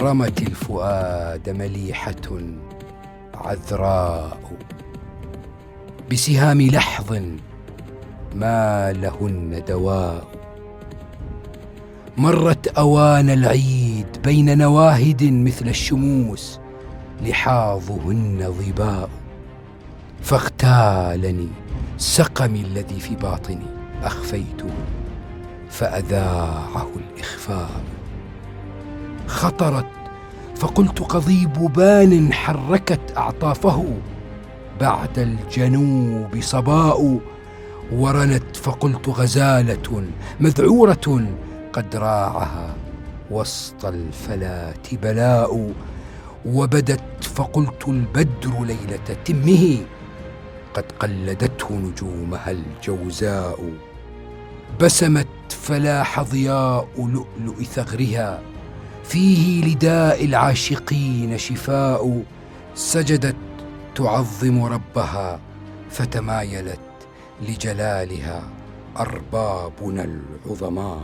رمت الفؤاد مليحة عذراء بسهام لحظ ما لهن دواء مرت أوان العيد بين نواهد مثل الشموس لحاظهن ظباء فاغتالني سقمي الذي في باطني أخفيته فأذاعه الإخفاء خطرت فقلت قضيب بان حركت أعطافه بعد الجنوب صباء ورنت فقلت غزالة مذعورة قد راعها وسط الفلات بلاء وبدت فقلت البدر ليلة تمه قد قلدته نجومها الجوزاء بسمت فلاح ضياء لؤلؤ ثغرها فيه لداء العاشقين شفاء سجدت تعظم ربها فتمايلت لجلالها أربابنا العظماء.